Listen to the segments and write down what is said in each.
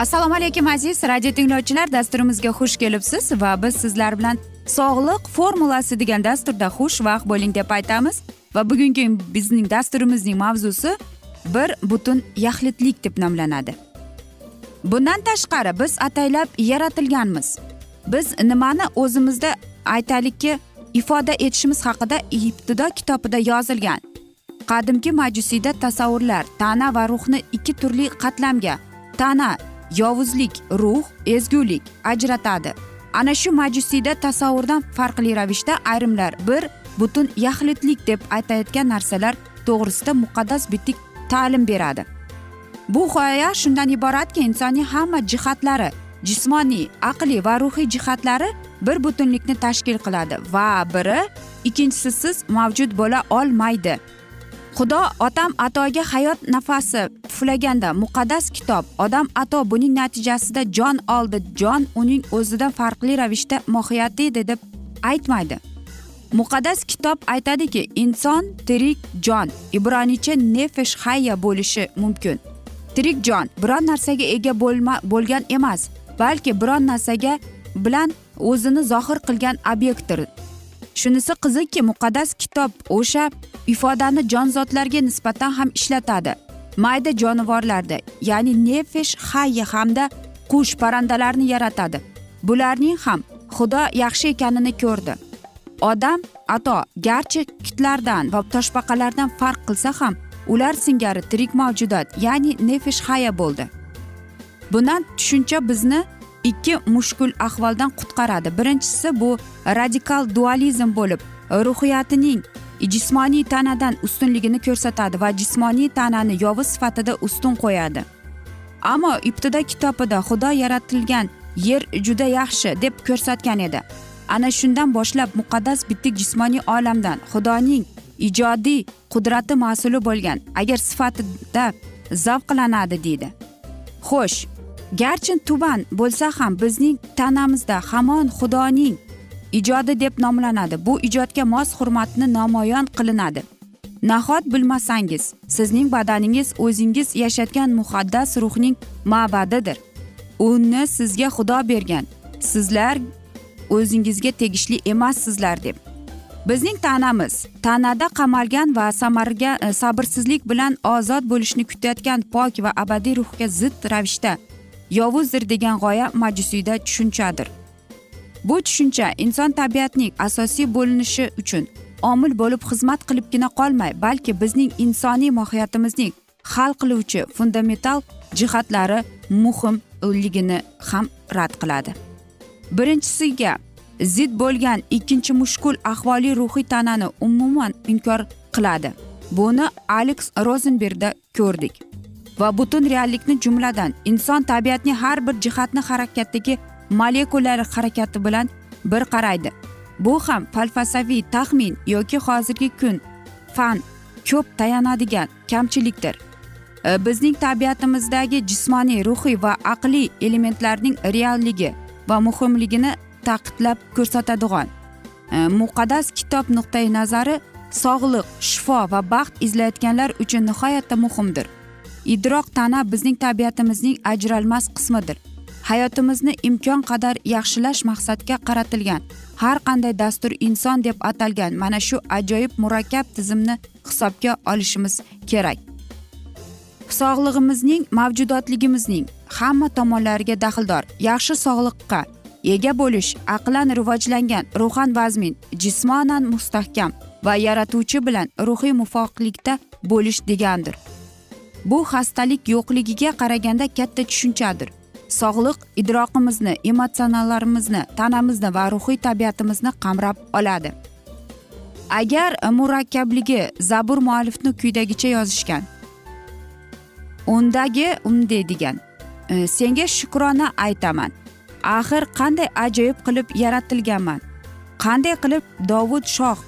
assalomu alaykum aziz radio tinglovchilar. Dasturimizga xush kelibsiz va biz sizlar bilan sog'liq formulasi degan dasturda xushvaqt bo'ling deb aytamiz. Va bugungi bizning dasturimizning mavzusi bir butun yaxlitlik deb nomlanadi. Bundan tashqari biz ataylab yaratilganmiz. Biz nimani o'zimizda aytaylikki ifoda etishimiz haqida ibtido kitobida yozilgan. Qadimgi majusiyda tasavvurlar tana va ruhni ikki turli qatlamga tana yovuzlik ruh ezgulik ajratadi. Ana shu majusiyda tasavvurdan farqli ravishda ayrimlar bir butun yaxlitlik deb aytayotgan narsalar to'g'risida muqaddas bitik ta'lim beradi. Bu g'oya shundan iboratki insonning hamma jihatlari jismoniy aqliy va ruhiy jihatlari bir butunlikni tashkil qiladi va biri ikkinchisisiz mavjud bo'la olmaydi. Xudo otam atoga hayot nafasi puflaganda muqaddas kitob. Odam ato buning natijasida jon oldi. Jon uning o'zidan farqli ravishda mohiyati edi deb aytmaydi. Muqaddas kitob aytadiki inson tirik jon ibronicha nefesh hayya bo'lishi mumkin. Tirik jon biron narsaga ega bo'lma bo'lgan emas balki biron narsaga bilan o'zini zohir qilgan obyektdir. Shunisi qiziqki muqaddas kitob o'sha ifodani jonzotlarga nisbatan ham ishlatadi. Mayda jonivorlarda ya'ni nefesh hayya hamda qush parrandalarni yaratadi. Bularning ham xudo yaxshi ekanini ko'rdi. Odam ato garchi kitlardan va toshbaqalardan farq qilsa ham ular singari tirik mavjudot ya'ni nefesh haya bo'ldi. Bundan tushuncha bizni ikki mushkul ahvoldan qutqaradi. Birinchisi bu radikal dualizm bo'lib ruhiyatining jismoniy tanadan ustunligini ko'rsatadi va jismoniy tanani yovuz sifatida ustun qo'yadi. Ammo ibtido kitobida xudo yaratilgan yer juda yaxshi deb ko'rsatgan edi. Ana shundan boshlab muqaddas bitik jismoniy olamdan xudoning ijodiy qudrati mas'uli bo'lgan. Agar sifatida zavqlanadi deydi. Xo'sh garchi tuban bo'lsa ham bizning tanamizda hamon xudoning ijodi deb nomlanadi. Bu ijodga mos hurmatni namoyon qilinadi. Nahot bilmasangiz sizning badaningiz o'zingiz yashatgan muqaddas ruhning ma'badidir. Uni sizga xudo bergan. Sizlar o'zingizga tegishli emassizlar deb. Bizning tanamiz tanada qamalgan va samarga e, sabrsizlik bilan ozod bo'lishni kutayotgan pok va abadiy ruhga zid ravishda yovuzdir degan g'oya majusiyda tushunchadir. Bu tushuncha inson tabiatining asosiy bo'linishi uchun omil bo'lib xizmat qilibgina qolmay balki bizning insoniy mohiyatimizning hal qiluvchi fundamental jihatlari muhimligini ham rad qiladi. Birinchisiga zid bo'lgan ikkinchi mushkul ahvoliy ruhiy tanani umuman inkor qiladi. Buni aleks rozenbergda ko'rdik. Va butun reallikni jumladan inson tabiatning har bir jihatni harakatdagi molekulalar harakati bilan bir qaraydi. Bu ham falsafiy taxmin yoki hozirgi kun fan ko'p tayanadigan kamchilikdir. E, bizning tabiatimizdagi jismoniy ruhiy va aqliy elementlarning realligi va muhimligini ta'kidlab ko'rsatadigan. E, muqaddas kitob nuqtai nazari sog'liq shifo va baxt izlayotganlar uchun nihoyatda muhimdir. Idroq tana bizning tabiatimizning ajralmas qismidir. Hayotimizni imkon qadar yaxshilash maqsadga qaratilgan. Har qanday dastur inson deb atalgan mana shu ajoyib murakkab tizimni hisobga olishimiz kerak. Sog'lig'imizning mavjudotligimizning hamma tomonlariga daxldor yaxshi sog'liqqa ega bo'lish aqlan rivojlangan ruhan vazmin jismonan mustahkam va yaratuvchi bilan ruhiy muvofiqlikda bo'lish degandir. Bu xastalik yo'qligiga qaraganda katta tushunchadir. Sog'liq idroqimizni emotsionallarimizni tanamizni va ruhiy tabiatimizni qamrab oladi. Agar murakkabligi zabur muallifni quyidagicha yozishgan. Undagi um unday degan e, senga shukrona aytaman. Axir qanday ajoyib qilib yaratilganman. Qanday qilib dovud shoh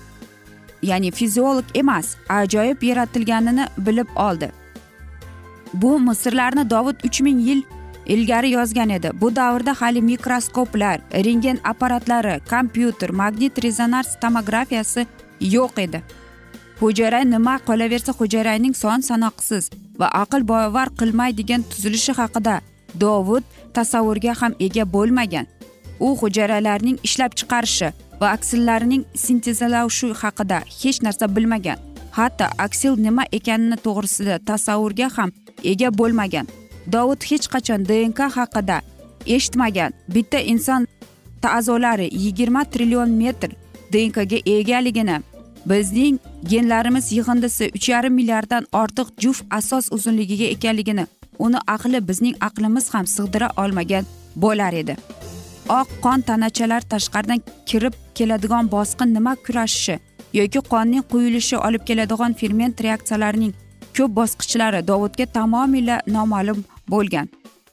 ya'ni fiziolog emas ajoyib yaratilganini bilib oldi. Bu misrlarni dovud uch ming yil ilgari yozgan edi. Bu davrda hali mikroskoplar rentgen apparatlari kompyuter magnit rezonans tomografiyasi yo'q edi. Hujayra nima qolaversa hujayrayning son sanoqsiz va aql bovar qilmaydigan tuzilishi haqida dovud tasavvurga ham ega bo'lmagan. U hujayralarning ishlab chiqarishi va aksillarning sintezlashi haqida hech narsa bilmagan. Hatto aksil nima ekanini to'g'risida tasavvurga ham ega bo'lmagan. Dovud hech qachon dnk haqida eshitmagan. Bitta inson a'zolari yigirma trillion metr dnkga egaligini bizning genlarimiz yig'indisi uch yarim milliarddan ortiq juft asos uzunligiga ekanligini uni aqli bizning aqlimiz ham sig'dira olmagan bo'lar edi. Oq qon tanachalar tashqaridan kirib keladigan bosqin nima kurashishi yoki qonning quyilishi olib keladigan ferment reaksiyalarining ko'p bosqichlari dovudga tamomila noma'lum bo'lgan.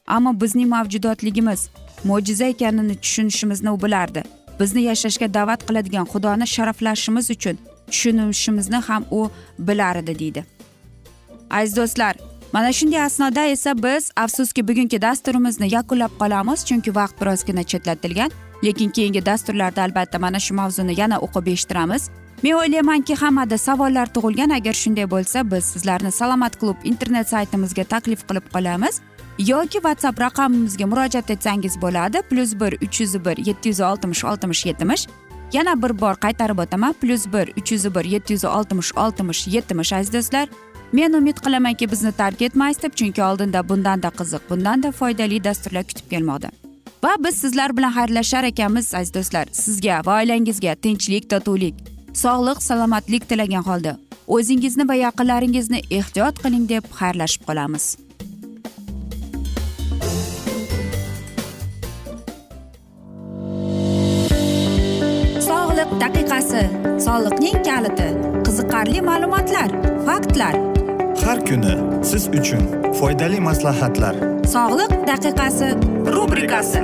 Ammo bizning mavjudotligimiz mo'jiza ekanini tushunishimizni u bilardi. Bizni yashashga da'vat qiladigan xudoni sharaflashimiz uchun tushunishimizni ham u bilar edi deydi. Aziz do'stlar mana shunday asnoda esa biz afsuski bugungi dasturimizni yakunlab qolamiz chunki vaqt birozgina chetlatilgan. Lekin keyingi dasturlarda albatta mana shu mavzuni yana o'qib eshittiramiz. Men o'ylaymanki hammada savollar tug'ilgan. Agar shunday bo'lsa biz sizlarni salomat klub internet saytimizga taklif qilib qolamiz. Yoki whatsapp raqamimizga murojaat etsangiz bo'ladi. Plyus bir uch yuz bir yetti yuz oltmish oltmish yetmish. Yana bir bor qaytarib o'taman. Plyus bir uch yuz bir yetti yuz oltmish oltmish yetmish aziz do'stlar. Men umid qilamanki bizni tark etmaysiz deb chunki oldinda bundanda qiziq bundanda foydali dasturlar kutib kelmoqda. Va biz sizlar bilan xayrlashar ekanmiz aziz do'stlar. Sizga va oilangizga tinchlik totuvlik. Sog'lik salomatlik tilagan holda o'zingizni va yaqinlaringizni ehtiyot qiling deb xayrlashib qolamiz. Sog'liq daqiqasi soliqning kaliti qiziqarli ma'lumotlar faktlar. Har kuni siz uchun foydali maslahatlar. Sog'liq daqiqasi rubrikasi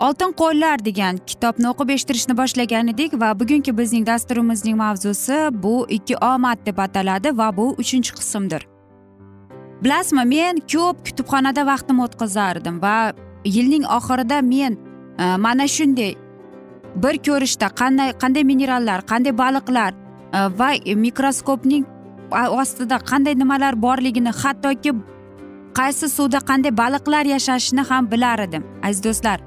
oltin qo'llar degan kitobni o'qib eshittirishni boshlagan edik va bugungi bizning dasturimizning mavzusi bu ikki omad deb ataladi va bu uchinchi qismdir. Bilasizmi men ko'p kutubxonada vaqtimni o'tkazardim va yilning oxirida men e, mana shunday bir ko'rishda qanday qanday minerallar qanday baliqlar e, va mikroskopning ostida qanday nimalar borligini hattoki qaysi suvda qanday baliqlar yashashini ham bilar edim aziz do'stlar.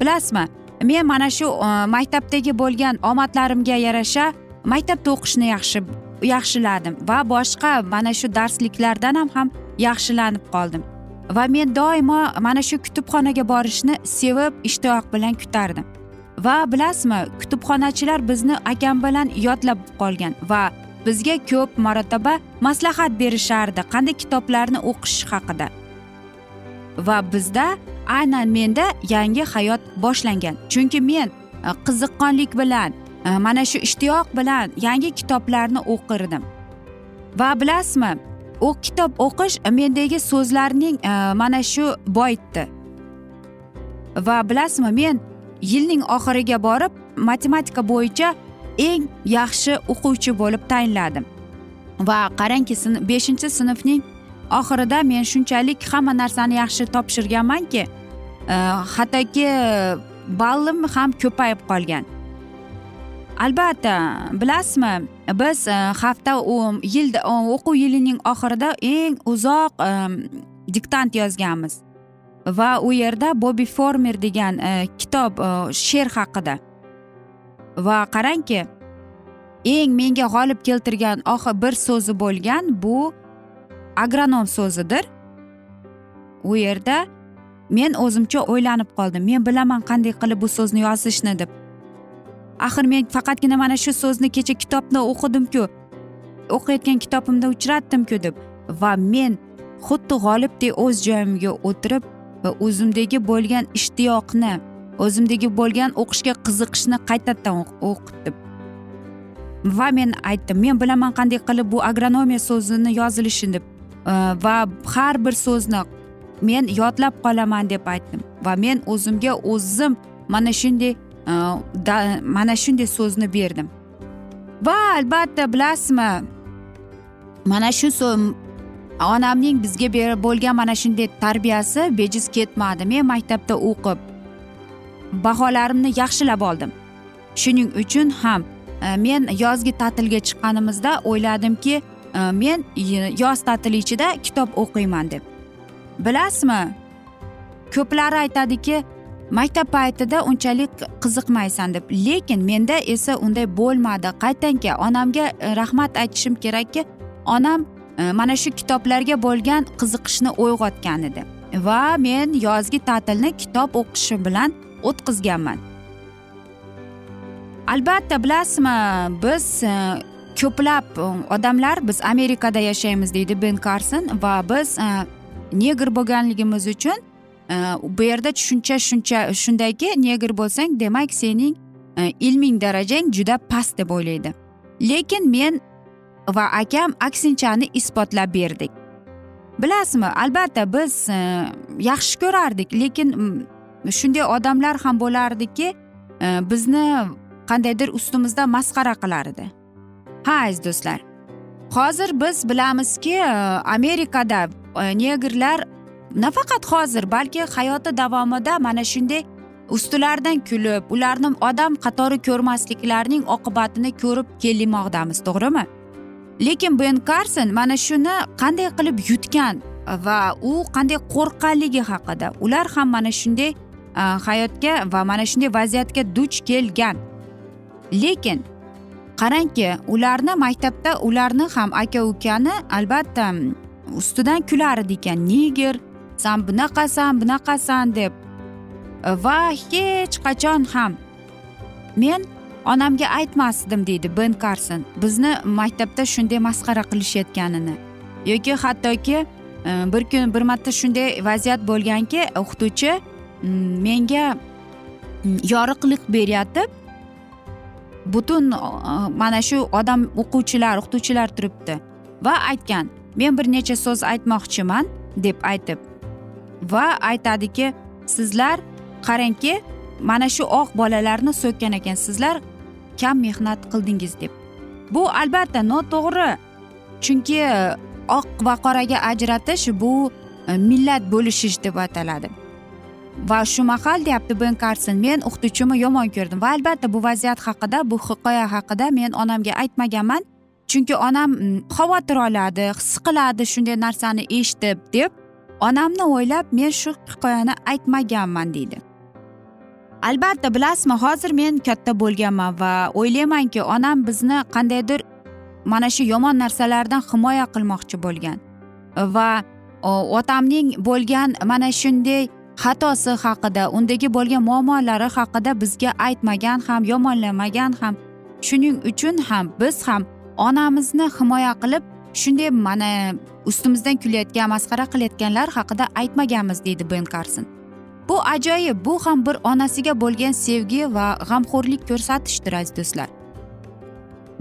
Bilasizmi men mana shu e, maktabdagi bo'lgan omadlarimga yarasha maktabda o'qishni yaxshi yaxshiladim va boshqa mana shu darsliklardan ham ham yaxshilanib qoldim. Va men doimo mana shu kutubxonaga borishni sevib ishtiyoq bilan kutardim. Va bilasizmi kutubxonachilar bizni akam bilan yodlab qolgan va bizga ko'p marotaba maslahat berishardi qanday kitoblarni o'qish haqida. Va bizda aynan menda yangi hayot boshlangan. Chunki men e, qiziqqonlik bilan e, mana shu ishtiyoq bilan yangi kitoblarni o'qirdim. Va bilasizmi u kitob o'qish mendagi so'zlarning e, mana shu boyitdi. Va bilasizmi men yilning oxiriga borib matematika bo'yicha eng yaxshi o'quvchi bo'lib tayinladim. Va qarangki beshinchi sinfning oxirida men shunchalik hamma narsani yaxshi topshirganmanki e, hattoki ballim ham ko'payib qolgan. Albatta bilasizmi biz e, hafta yil o'quv yilining oxirida eng uzoq e, diktant yozganmiz. Va u yerda bobi former degan kitob she'r haqida. Va qarangki eng menga g'olib keltirgan oxir bir so'zi bo'lgan bu agronom so'zidir. U yerda men o'zimcha o'ylanib qoldim. Men bilaman qanday qilib bu so'zni yozishni deb. Axir men faqatgina mana shu so'zni kecha kitobni o'qidimku. O'qiyotgan kitobimda uchratdimku deb va men xuddi g'olibdek o'z joyimga o'tirib va o'zimdagi bo'lgan ishtiyoqni o'zimdagi bo'lgan o'qishga qiziqishni qaytadan o'qitdim. Va men aytdim men bilaman qanday qilib bu agronomiya so'zini yozilishini deb. Э, va har bir so'zni men yodlab qolaman deb aytdim. Va men o'zimga o'zim mana shunday e, mana shunday so'zni berdim. Va albatta bilasizmi mana shu onamning bizga berib bo'lgan mana shunday tarbiyasi bejiz ketmadi. Men maktabda o'qib baholarimni yaxshilab oldim. Shuning uchun ham e, men yozgi ta'tilga chiqqanimizda o'yladimki Э, men yoz ta'tili ichida kitob o'qiyman deb. Bilasizmi? Ko'plari aytadiki maktab paytida unchalik qiziqmaysan deb. Lekin menda esa unday bo'lmadi. Qaytanki onamga e, rahmat aytishim kerakki onam e, mana shu kitoblarga bo'lgan qiziqishni uyg'otgan edi. Va men yozgi ta'tilni kitob o'qishim bilan o'tkazganman. Albatta bilasizmi biz e, ko'plab odamlar biz amerikada yashaymiz deydi ben karson va biz e, negr bo'lganligimiz uchun e, bu yerda tushuncha shuncha shundayki negr bo'lsang demak sening e, ilming darajang juda past deb o'ylaydi. Lekin men va akam aksinchani isbotlab berdik. Bilasizmi albatta biz yaxshi ko'rardik lekin shunday odamlar ham bo'lardiki bizni qandaydir ustimizda masxara qilar edi ha aziz do'stlar. Hozir biz bilamizki e, amerikada e, negrlar nafaqat hozir balki hayoti davomida mana shunday ustilardan kulib ularni odam qatori ko'rmasliklarining oqibatini ko'rib kelmoqdamiz to'g'rimi? Lekin ben karson mana shuni qanday qilib yutgan va u qanday qo'rqqanligi haqida ular ham mana shunday e, hayotga va mana shunday vaziyatga duch kelgan. Lekin qarangki ularni maktabda ularni ham aka ukani albatta mm, ustidan kular edi ekan niger san bunaqasan bunaqasan deb e, va hech qachon ham men onamga aytmasdim deydi ben karson bizni maktabda shunday masxara qilishayotganini yoki hattoki e, bir kun bir marta shunday vaziyat bo'lganki o'qituvchi mm, menga mm, yorug'lik beryotib butun e, mana shu odam o'quvchilar o'qituvchilar turibdi va aytgan men bir necha so'z aytmoqchiman deb aytib va aytadiki sizlar qarangki mana shu oq bolalarni so'kkan ekansizlar kam mehnat qildingiz deb. Bu albatta noto'g'ri chunki e, oq va qoraga ajratish bu e, millat bo'lishish deb ataladi. Va shu mahal deyapti ben karson men o'qituvchimni yomon ko'rdim va albatta bu vaziyat haqida bu hikoya haqida men onamga aytmaganman. Chunki onam mm, xavotir oladi his qiladi shunday narsani eshitib deb onamni o'ylab men shu hikoyani aytmaganman deydi. Albatta bilasizmi hozir men katta bo'lganman va o'ylaymanki onam bizni qandaydir mana shu yomon narsalardan himoya qilmoqchi bo'lgan va otamning bo'lgan mana shunday xatosi haqida undagi bo'lgan muammolari haqida bizga aytmagan ham yomonlamagan ham shuning uchun ham biz ham onamizni himoya qilib shunday mana ustimizdan kulayotgan masxara qilayotganlar haqida aytmaganmiz deydi ben karson bu ajoyib bu ham bir onasiga bo'lgan sevgi va g'amxo'rlik ko'rsatishdir aziz do'stlar.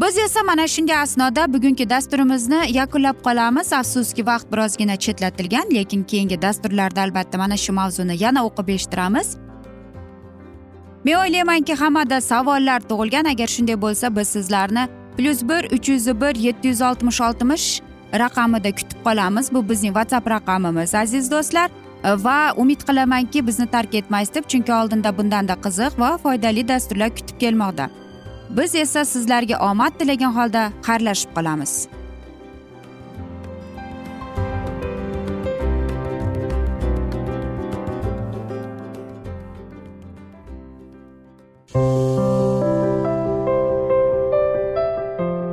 Biz esa mana shunday asnoda bugungi dasturimizni yakunlab qolamiz. Afsuski vaqt birozgina chetlatilgan lekin keyingi dasturlarda albatta mana shu mavzuni yana o'qib eshittiramiz. Men o'ylaymanki hammada savollar tug'ilgan. Agar shunday bo'lsa biz sizlarni plyus bir uch yuz bir yetti yuz oltmish oltmish raqamida kutib qolamiz. Bu bizning whatsapp raqamimiz aziz do'stlar. Va umid qilamanki bizni tark etmaysiz deb chunki oldinda bundanda qiziq va foydali dasturlar kutib kelmoqda. Biz esa sizlarga omad tilagan holda xayrlashib qolamiz.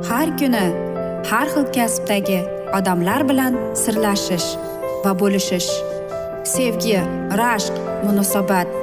Har kuni har xil kasbdagi odamlar bilan sirlashish va bo'lishish sevgi rashq munosabat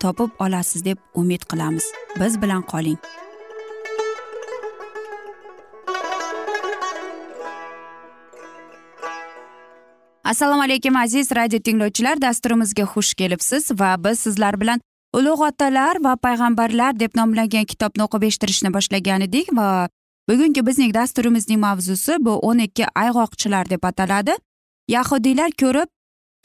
topib olasiz deb umid qilamiz. Biz bilan qoling. Assalomu alaykum aziz radio tinglovchilar. Dasturimizga xush kelibsiz va biz sizlar bilan ulug' otalar va payg'ambarlar deb nomlangan kitobni o'qib eshittirishni boshlagan edik va bugungi bizning dasturimizning mavzusi bu o'n ikki ayg'oqchilar deb ataladi. Yahudiylar ko'rib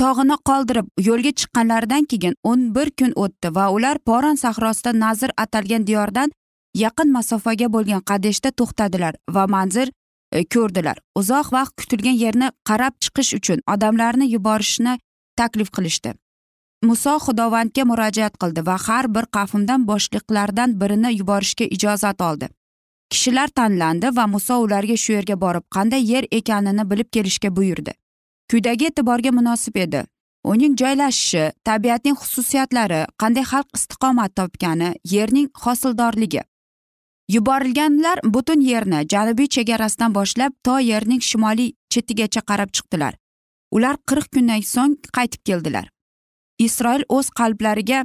tog'ini qoldirib yo'lga chiqqanlaridan keyin o'n bir kun o'tdi va ular poron sahrosida nazir atalgan diyordan yaqin masofaga bo'lgan qadeshda to'xtadilar va manzir e, ko'rdilar. Uzoq vaqt kutilgan yerni qarab chiqish uchun odamlarni yuborishni taklif qilishdi. Muso xudovandga murojaat qildi va har bir qavmdan boshliqlardan birini yuborishga ijozat oldi. Kishilar tanlandi va muso ularga shu yerga borib qanday yer ekanini bilib kelishga buyurdi. Kuydagi e'tiborga munosib edi. Uning joylashishi tabiatning xususiyatlari qanday xalq istiqomat topgani yerning hosildorligi. Yuborilganlar butun yerni janubiy chegarasidan boshlab to yerning shimoliy chetigacha qarab chiqdilar. Ular qirq kundan so'ng qaytib keldilar. Isroil o'z qalblariga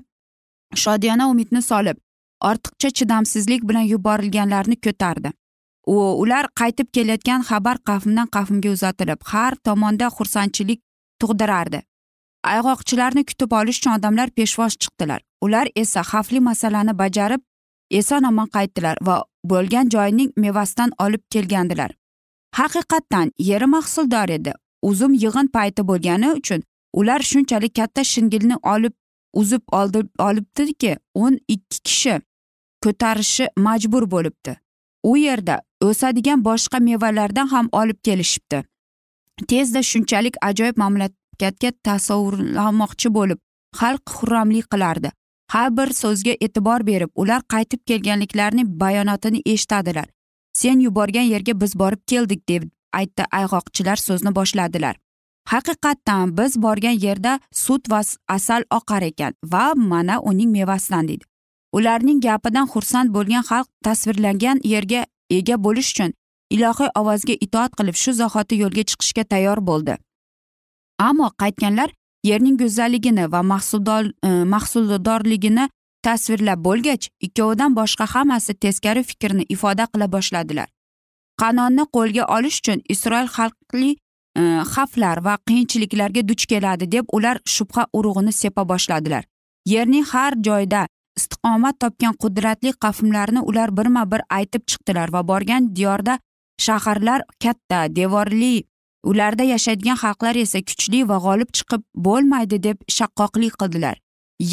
shodiyona umidni solib ortiqcha chidamsizlik bilan yuborilganlarni ko'tardi. Ular qaytib kelayotgan xabar qavmdan qavmga uzatilib har tomonda xursandchilik tug'dirardi. Ayg'oqchilarni kutib olish uchun odamlar peshvoz chiqdilar. Ular esa xavfli masalani bajarib eson omon qaytdilar va bo'lgan joyning mevasidan olib kelgandilar. Haqiqatdan yeri mahsuldor edi. Uzum yig'in payti bo'lgani uchun ular shunchalik katta shingilni olib uzib oldi olibdiki o'n ikki kishi ko'tarishi majbur bo'libdi. U yerda o'sadigan boshqa mevalardan ham olib kelishibdi. Tezda shunchalik ajoyib mamlakatga tasavvurlamoqchi bo'lib xalq xurramlik qilardi. Har bir so'zga e'tibor berib ular qaytib kelganliklarini bayonotini eshitadilar. Sen yuborgan yerga biz borib keldik deb aytdi ayg'oqchilar so'zni boshladilar. Haqiqatdan biz borgan yerda sut va asal oqar ekan va mana uning mevasidan deydi. Ularning gapidan xursand bo'lgan xalq tasvirlangan yerga ega bo'lish uchun ilohiy ovozga itoat qilib shu zahoti yo'lga chiqishga tayyor bo'ldi. Ammo qaytganlar yerning go'zalligini va e, mahsuldorligini tasvirlab bo'lgach ikkovidan boshqa hammasi teskari fikrni ifoda qila boshladilar. Qanonni qo'lga olish uchun isroil xalqli e, xavflar va qiyinchiliklarga duch keladi deb ular shubha urug'ini sepa boshladilar. Yerning har joyda istiqomat topgan qudratli qavmlarni ular birma bir aytib chiqdilar va borgan diyorda shaharlar katta devorli ularda yashaydigan xalqlar esa kuchli va g'olib chiqib bo'lmaydi deb shaqqoqlik qildilar.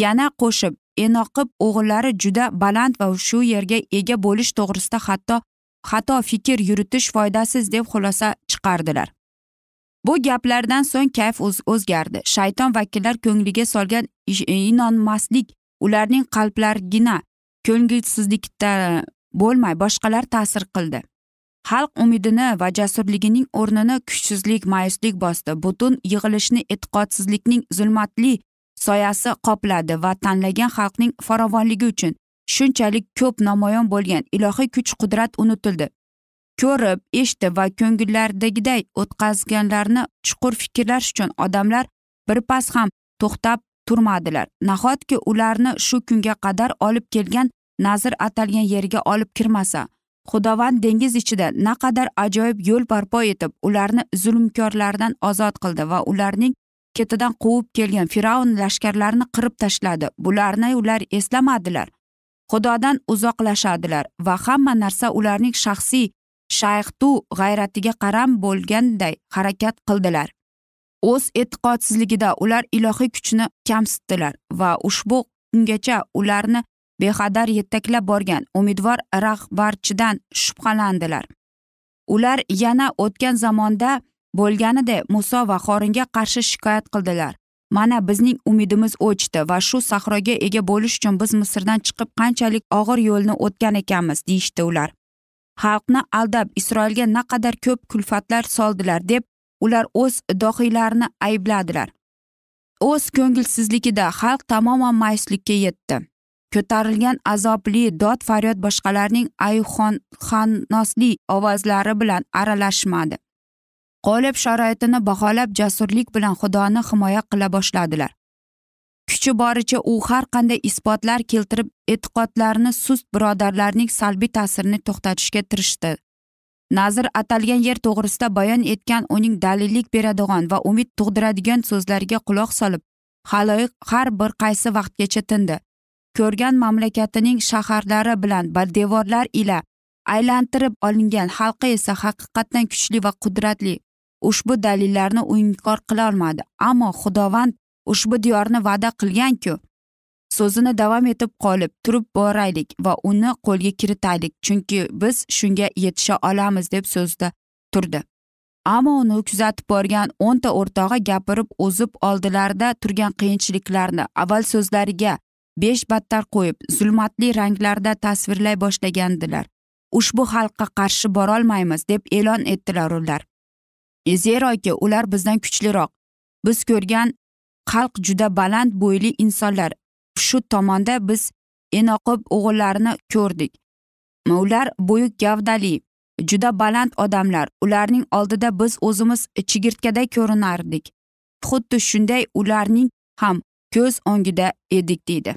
Yana qo'shib enoqib o'g'illari juda baland va shu yerga ega bo'lish to'g'risida hatto xato fikr yuritish foydasiz deb xulosa chiqardilar. Bu gaplardan so'ng kayf o'zgardi. Shayton vakillar ko'ngliga solgan inonmaslik ularning qalblarigina ko'ngilsizlikda bo'lmay boshqalar ta'sir qildi. Xalq umidini va jasurligining o'rnini kuchsizlik mayuslik bosdi. Butun yig'ilishni e'tiqodsizlikning zulmatli soyasi qopladi va tanlagan xalqning farovonligi uchun shunchalik ko'p namoyon bo'lgan ilohiy kuch qudrat unutildi. Ko'rib eshitib va ko'ngillaridagiday o'tkazganlarni chuqur fikrlash uchun odamlar birpas ham to'xtab turmadilar. Nahotki ularni shu kunga qadar olib kelgan nazr atalgan yerga olib kirmasa? Xudovand dengiz ichida naqadar ajoyib yo'l barpo etib ularni zulmkorlardan ozod qildi va ularning ketidan quvib kelgan fir'avn lashkarlarini qirib tashladi. Bularni ular eslamadilar. Xudodan uzoqlashadilar va hamma narsa ularning shaxsiy shayxtu g'ayratiga qaram bo'lganday harakat qildilar. O'z e'tiqodsizligida ular ilohiy kuchni kamsitdilar va ushbu kungacha ularni bexadar yetaklab borgan umidvor rahbarchidan shubhalandilar. Ular yana o'tgan zamonda bo'lganiday muso va xoringa qarshi shikoyat qildilar. Mana bizning umidimiz o'chdi va shu sahroga ega bo'lish uchun biz misrdan chiqib qanchalik og'ir yo'lni o'tgan ekanmiz deyishdi ular. Xalqni aldab isroilga naqadar ko'p kulfatlar soldilar deb ular o'z dohiylarini aybladilar. O'z ko'ngilsizligida xalq tamoman mayuslikka yetdi. Ko'tarilgan azobli dod faryod boshqalarning ayxonxannosli ovozlari bilan aralashmadi. Qolib sharoitini baholab jasurlik bilan xudoni himoya qila boshladilar. Kuchi boricha u har qanday isbotlar keltirib e'tiqodlarini sust birodarlarning salbiy ta'sirini to'xtatishga tirishdi. Nazr atalgan yer to'g'risida bayon etgan uning dalillik beradigan va umid tug'diradigan so'zlariga quloq solib haloyiq har bir qaysi vaqtgacha tindi. Ko'rgan mamlakatining shaharlari bilan devorlar ila aylantirib olingan xalqi esa haqiqatdan kuchli va qudratli. Ushbu dalillarni u inkor qilolmadi ammo xudovand ushbu diyorni va'da qilganku. So'zini davom etib qolib turib boraylik va uni qo'lga kiritaylik chunki biz shunga yetisha olamiz deb so'zda turdi. Ammo uni kuzatib borgan o'nta o'rtog'i gapirib o'zib oldilarida turgan qiyinchiliklarni avval so'zlariga besh battar qo'yib zulmatli ranglarda tasvirlay boshlagandilar. Ushbu xalqqa qarshi borolmaymiz deb e'lon etdilar ular. Zeroki ular bizdan kuchliroq. Biz ko'rgan xalq juda baland bo'yli insonlar. Shu tomonda biz enoqib o'g'illarini ko'rdik. Ular buyuk gavdali juda baland odamlar. Ularning oldida biz o'zimiz chigirtkaday ko'rinardik. Xuddi shunday ularning ham ko'z o'ngida edik deydi.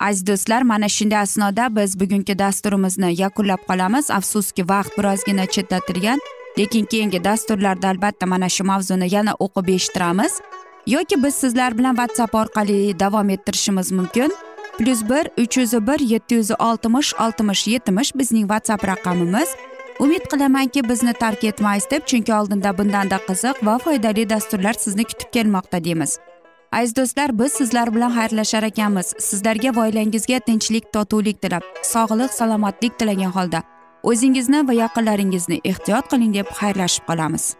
Aziz do'stlar mana shunday asnoda biz bugungi dasturimizni yakunlab qolamiz. Afsuski vaqt birozgina chetlatilgan lekin keyingi dasturlarda albatta mana shu mavzuni yana o'qib eshittiramiz. Yoki biz sizlar bilan whatsapp orqali davom ettirishimiz mumkin. Plyus bir uch yuz bir yetti yuz oltmish oltmish yetmish bizning whatsapp raqamimiz. Umid qilamanki bizni tark etmaysiz deb chunki oldinda bundanda qiziq va foydali dasturlar sizni kutib kelmoqda deymiz. Aziz do'stlar biz sizlar bilan xayrlashar ekanmiz. Sizlarga va oilangizga tinchlik totuvlik tilab sog'lik salomatlik tilagan holda o'zingizni va yaqinlaringizni ehtiyot qiling deb xayrlashib qolamiz.